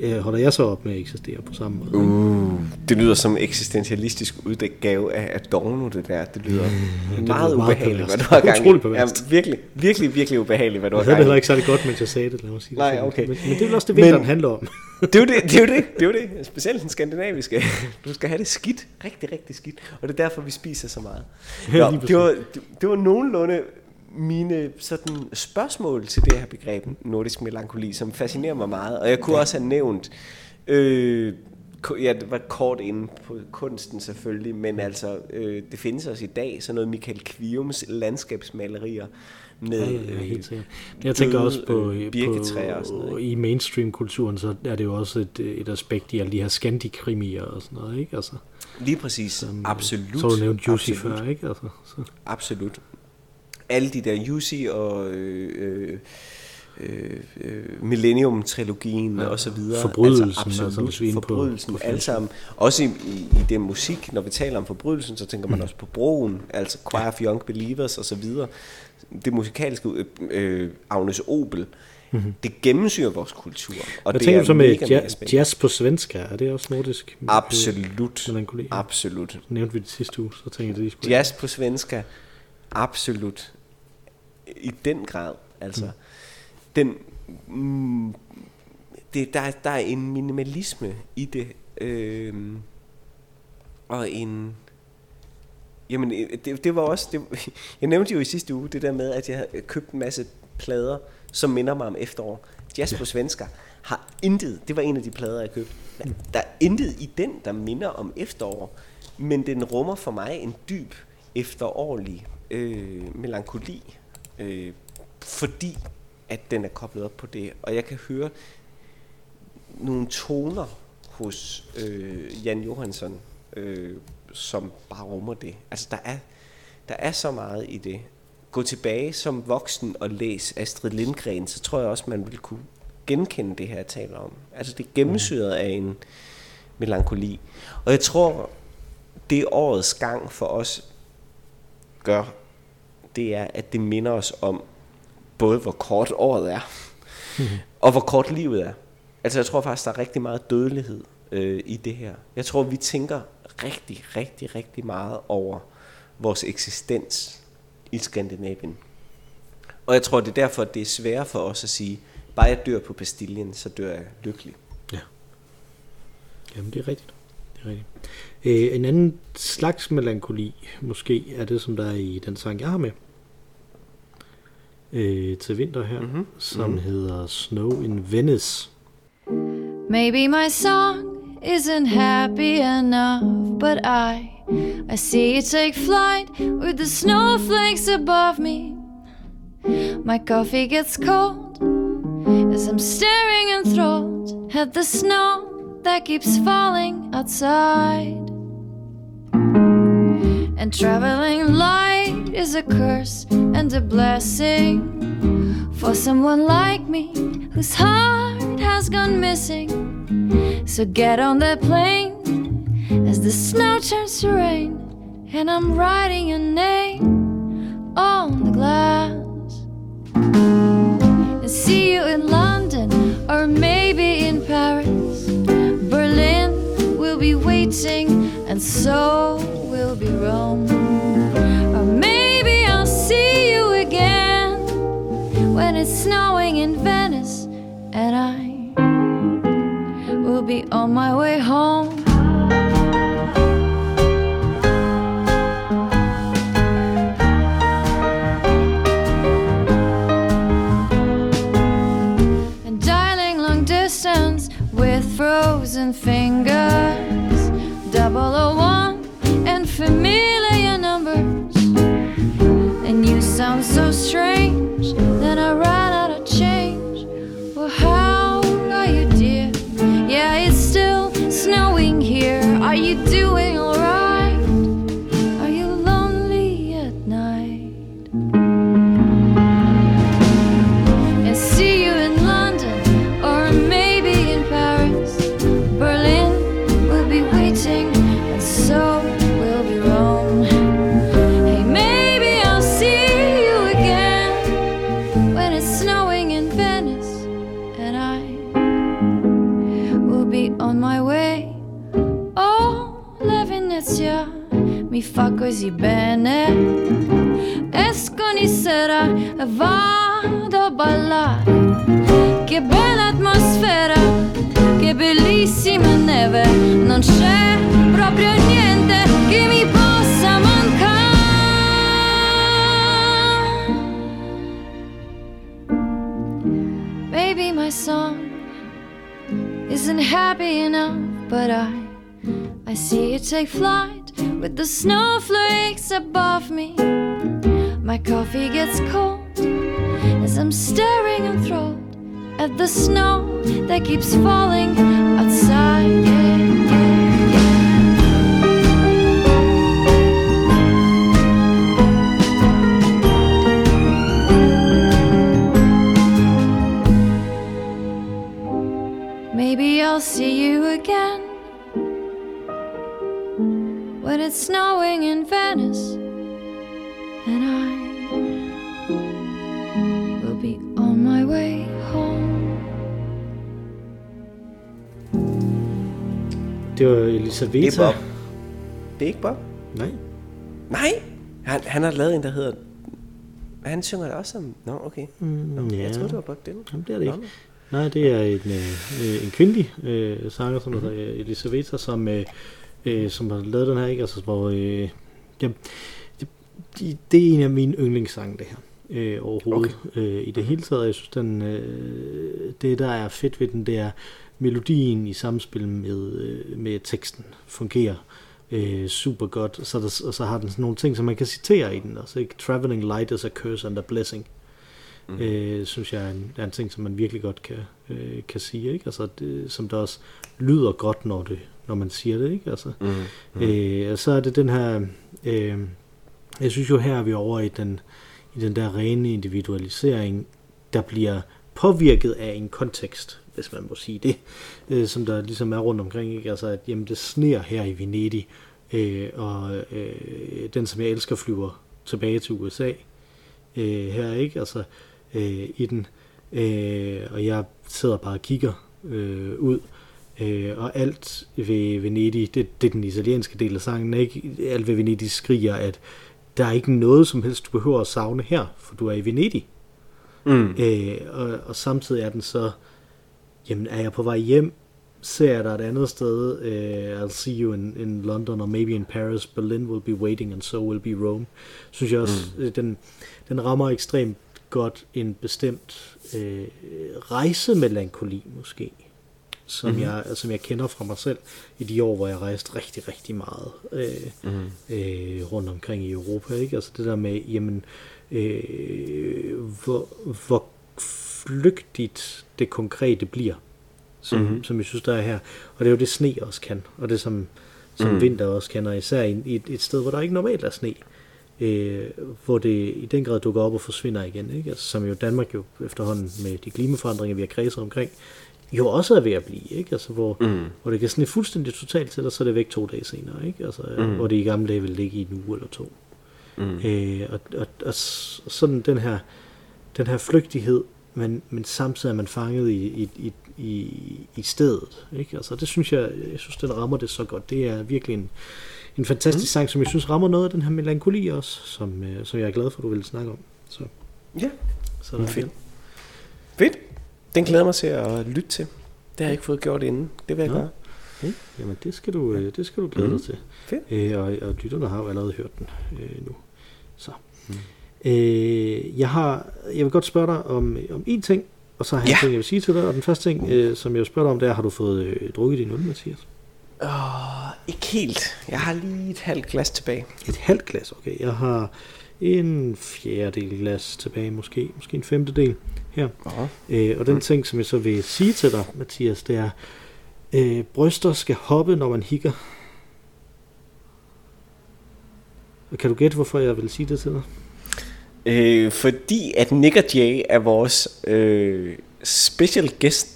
øh, holder jeg så op med at eksistere på samme måde. Uh, det lyder som eksistentialistisk udgave af Adorno, det der. Det lyder mm, det meget ubehageligt, hvad du har gang i. Ja, virkelig, virkelig, virkelig ubehageligt, hvad du har gang i. Jeg havde heller ikke særlig godt, mens jeg sagde det, lad mig sige. Nej, okay. Men, men det er vel også det, vinteren men, handler om. det er jo det, det er jo det, det er jo det. Specielt den skandinaviske. Du skal have det skidt, rigtig, rigtig skidt. Og det er derfor, vi spiser så meget. Nå, det, var, det, det var nogenlunde mine sådan spørgsmål til det her begreb nordisk melankoli, som fascinerer mig meget. Og jeg kunne ja. også have nævnt, øh, ja, det var kort inde på kunsten selvfølgelig, men altså, øh, det findes også i dag, sådan noget Michael Kviums landskabsmalerier, med ja, ja, helt sikkert. Jeg tænker også på, øh, på og sådan noget, i mainstream-kulturen, så er det jo også et, et aspekt i alle de her skandikrimier og sådan noget, ikke? Altså, Lige præcis, som, absolut. Så du nævnte Juicy før, ikke? Altså, så. Absolut alle de der Yusi og øh, øh, øh, Millennium-trilogien ja, og så videre. Forbrydelsen. Altså, absolut, altså, forbrydelsen, på, alle sammen. Også i, i, i det musik, når vi taler om forbrydelsen, så tænker man mm. også på broen, altså Choir of Young Believers og så videre. Det musikalske, øh, øh, Agnes Obel, mm-hmm. det gennemsyrer vores kultur. Og Jeg det tænker er så med jazz, jazz på svensk, er det også nordisk? Absolut. Absolut. Så nævnte vi det sidste uge, så tænkte jeg det Jazz på svenska, Absolut. I den grad. Altså, mm. den, mm, det, der, der er en minimalisme i det. Øh, og en... Jamen, det, det var også... Det, jeg nævnte jo i sidste uge det der med, at jeg havde købt en masse plader, som minder mig om efterår. Jazz på svensker har intet, det var en af de plader, jeg købte, der er intet i den, der minder om efterår, men den rummer for mig en dyb efterårlig øh, melankoli, øh, fordi at den er koblet op på det, og jeg kan høre nogle toner hos øh, Jan Johansson, øh, som bare rummer det. Altså der er, der er så meget i det. Gå tilbage som voksen og læs Astrid Lindgren, så tror jeg også, man vil kunne genkende det her, jeg taler om. Altså det er gennemsyret af en melankoli. Og jeg tror, det årets gang for os gør, det er, at det minder os om både, hvor kort året er, og hvor kort livet er. Altså jeg tror faktisk, der er rigtig meget dødelighed øh, i det her. Jeg tror, vi tænker rigtig, rigtig, rigtig meget over vores eksistens i Skandinavien. Og jeg tror, det er derfor, at det er sværere for os at sige, bare jeg dør på pastillen, så dør jeg lykkelig. Ja. Jamen, det er rigtigt. Det er rigtigt. Øh, en anden slags melankoli, måske, er det, som der er i den sang, jeg har med øh, til vinter her, mm-hmm. som mm-hmm. hedder Snow in Venice. Maybe my song isn't happy enough, but I I see you take flight with the snowflakes above me. My coffee gets cold as I'm staring enthralled at the snow that keeps falling outside. And traveling light is a curse and a blessing for someone like me whose heart has gone missing. So get on that plane as the snow turns to rain, and I'm writing your name on the glass. And see you in London or maybe in Paris. Berlin will be waiting, and so will be Rome. When it's snowing in Venice, and I will be on my way home. and dialing long distance with frozen fingers, double o one and familiar numbers. And you sound so strange, then I mi fa così bene. Esco ogni sera e vado a ballare. Che bella atmosfera, che bellissima neve. Non c'è proprio niente che mi possa mancare. Baby, my song isn't happy enough, but I I see you take flight with the snowflakes above me. My coffee gets cold as I'm staring enthralled at the snow that keeps falling outside. Maybe I'll see you again when it's snowing in Venice, and I will be on my way home. Det var Det er Elisabetta. Bob. Det er ikke Bob? Nej. Nej! Han, han har lavet en, der hedder... Han synger det også som... Nå, okay. Nå, Mm, ja. Jeg troede, det var Bob Dylan. Jamen, det er det ikke. Nå, Nej, det er en, øh, øh, en kvindelig øh, sanger, som hedder øh, Elisabetta, som, øh, øh, som har lavet den her, ikke? Altså, hvor, øh, ja, det, det, er en af mine yndlingssange, det her. øh, overhovedet okay. øh, i det hele taget. Jeg synes, den, øh, det der er fedt ved den, det er melodien i samspil med, øh, med teksten fungerer øh, super godt. Så der, og så har den sådan nogle ting, som man kan citere i den. Altså, ikke? Traveling light is a curse and a blessing. Mm. Øh, synes jeg er en, er en ting, som man virkelig godt kan, øh, kan sige. Ikke? Altså, det, som der også lyder godt, når, det, når man siger det. Ikke? Altså, mm. Mm. Øh, og så er det den her... Øh, jeg synes jo her er vi over i den, i den der rene individualisering, der bliver påvirket af en kontekst, hvis man må sige det, øh, som der ligesom er rundt omkring. Ikke? Altså, at jamen, det sner her i Venedig, øh, og øh, den, som jeg elsker, flyver tilbage til USA øh, her, ikke? Altså, øh, i den, øh, og jeg sidder bare og kigger øh, ud, øh, og alt ved Venedig, det, det er den italienske del af sangen, ikke? Alt ved Venedig skriger, at der er ikke noget som helst, du behøver at savne her, for du er i Venedig. Mm. Øh, og, og samtidig er den så, jamen er jeg på vej hjem, ser jeg dig et andet sted, uh, I'll see you in, in London, or maybe in Paris, Berlin will be waiting, and so will be Rome. Synes jeg også, mm. den, den rammer ekstremt godt en bestemt uh, rejsemelankoli måske, som, mm-hmm. jeg, som jeg kender fra mig selv i de år, hvor jeg rejste rigtig, rigtig meget uh, mm-hmm. uh, rundt omkring i Europa. Ikke? Altså det der med, jamen, uh, hvor, hvor flygtigt det konkrete bliver som, mm-hmm. som jeg synes, der er her. Og det er jo det, sne også kan, og det som, som mm. vinter også kan, og især i, i et, et sted, hvor der ikke normalt er sne, øh, hvor det i den grad dukker op og forsvinder igen, ikke? Altså, som jo Danmark jo efterhånden med de klimaforandringer, vi har kredset omkring, jo også er ved at blive, ikke? Altså, hvor, mm. hvor det kan sådan fuldstændig totalt til, og så er det væk to dage senere, ikke? Altså, mm. hvor det i gamle dage ville ligge i en uge eller to. Mm. Øh, og, og, og, sådan den her, den her flygtighed, men, men samtidig er man fanget i, i, i, i, i stedet. Ikke? Altså, det synes jeg, jeg synes, den rammer det så godt. Det er virkelig en, en fantastisk mm. sang, som jeg synes rammer noget af den her melankoli også, som, øh, som jeg er glad for, du vil snakke om. Så, ja, så der fedt. Fedt. Den glæder mig til at lytte til. Det har jeg ikke fået gjort inden. Det vil jeg ja. gøre. Ja, jamen det skal du, øh, det skal du glæde mm. dig til. Fedt. Øh, og, og lytterne har jo allerede hørt den øh, nu. Så. Mm. Øh, jeg, har, jeg vil godt spørge dig om, om en ting, og så har jeg ja. en ting, jeg vil sige til dig. Og den første ting, øh, som jeg vil spørge dig om, det er, har du fået øh, drukket din øl, Mathias? Uh, ikke helt. Jeg har lige et halvt glas tilbage. Et halvt glas, okay. Jeg har en fjerdedel glas tilbage, måske. Måske en femtedel her. Øh, og den mm. ting, som jeg så vil sige til dig, Mathias, det er, øh, bryster skal hoppe, når man hikker. Og kan du gætte, hvorfor jeg vil sige det til dig? Øh, fordi at Nick og Jay er vores øh, special guest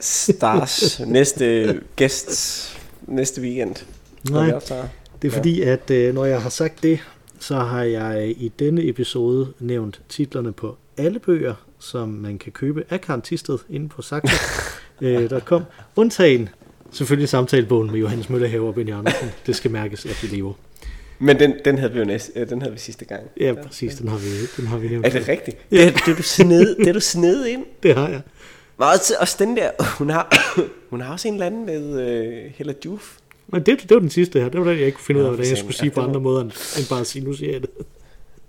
stars næste guests næste weekend. Nej, det er ja. fordi, at øh, når jeg har sagt det, så har jeg i denne episode nævnt titlerne på alle bøger, som man kan købe af Karen Tisted inde på Saxo.com. øh, undtagen selvfølgelig samtalebogen med Johannes Møllerhaver og Benny Andersen. Det skal mærkes, at vi lever. Men den, den havde vi jo næste, øh, den havde vi sidste gang. Ja, præcis, den har vi, den har vi nævnt. Er det rigtigt? Ja. Det, det, er du sned, det er du sned ind. Det har jeg. Og også, også den der, hun har, hun har også en eller anden med uh, Hella Juf. Men det, det var den sidste her. Det var den, jeg ikke kunne finde ud af, hvad jeg skulle sige på andre måder, end bare at sige, nu siger jeg det.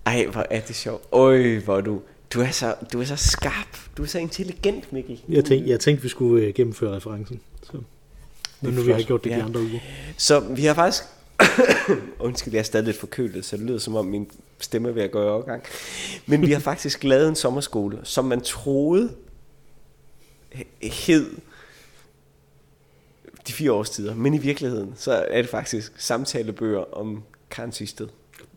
Ej, hvor er det sjovt. Øj, hvor du... Du er, så, du er så skarp. Du er så intelligent, Mikkel. Jeg tænkte, jeg tænkte vi skulle uh, gennemføre referencen. Så. Men nu vi har gjort det ja. de andre uger. Så vi har faktisk Undskyld, jeg er stadig lidt forkølet, så det lyder som om min stemme er ved at gå i overgang. Men vi har faktisk lavet en sommerskole, som man troede hed de fire årstider, men i virkeligheden, så er det faktisk samtalebøger om Karen Sisted.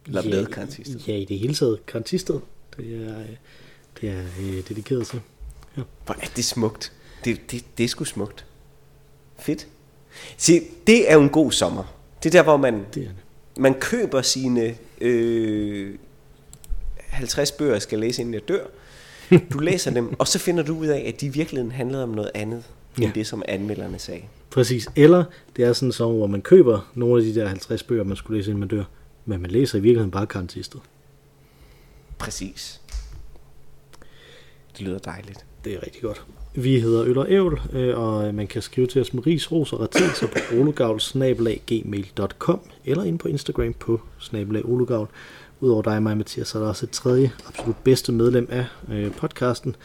Eller ja, med Karen Sisted. Ja, i det hele taget Karen Sisted. Det er, det er øh, dedikeret til. Ja. Hvor er det smukt. Det, det, det er sgu smukt. Fedt. Se, det er jo en god sommer. Det er der, hvor man, det er det. man køber sine øh, 50 bøger, jeg skal læse, inden jeg dør. Du læser dem, og så finder du ud af, at de i virkeligheden handlede om noget andet, ja. end det, som anmelderne sagde. Præcis. Eller det er sådan så, hvor man køber nogle af de der 50 bøger, man skulle læse, inden man dør, men man læser i virkeligheden bare karantistet. Præcis. Det lyder dejligt. Det er rigtig godt. Vi hedder Øl øh, og Ævl, og man kan skrive til os med ris, ros og retenser på olugavl eller ind på Instagram på snabelag olugavl, Udover dig og mig, Mathias, så er der også et tredje, absolut bedste medlem af øh, podcasten.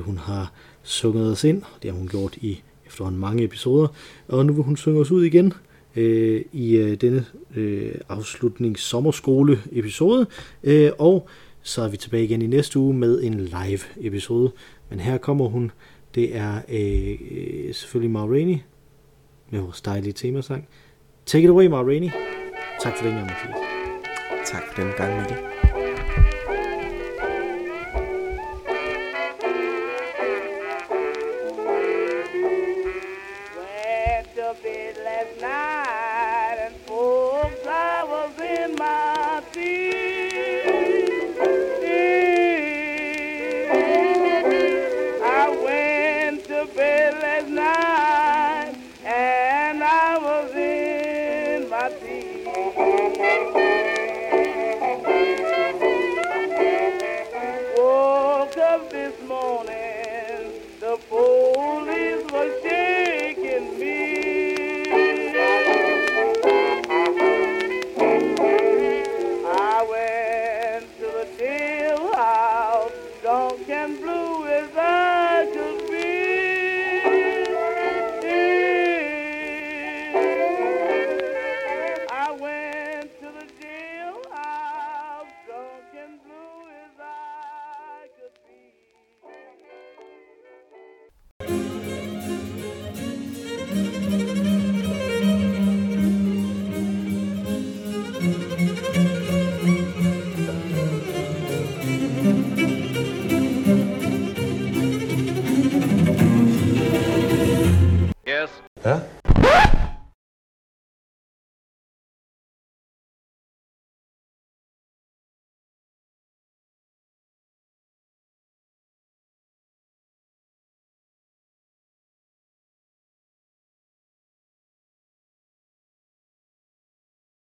Hun har sunget os ind, det har hun gjort i efterhånden mange episoder, og nu vil hun synge os ud igen øh, i øh, denne øh, afslutnings sommerskole episode, øh, og så er vi tilbage igen i næste uge med en live episode. Men her kommer hun, det er øh, øh selvfølgelig Ma Rainey med vores dejlige temasang. Take it away, Ma Rainey. Tak for den gang, Mathias. Tak for den gang, Mikkel.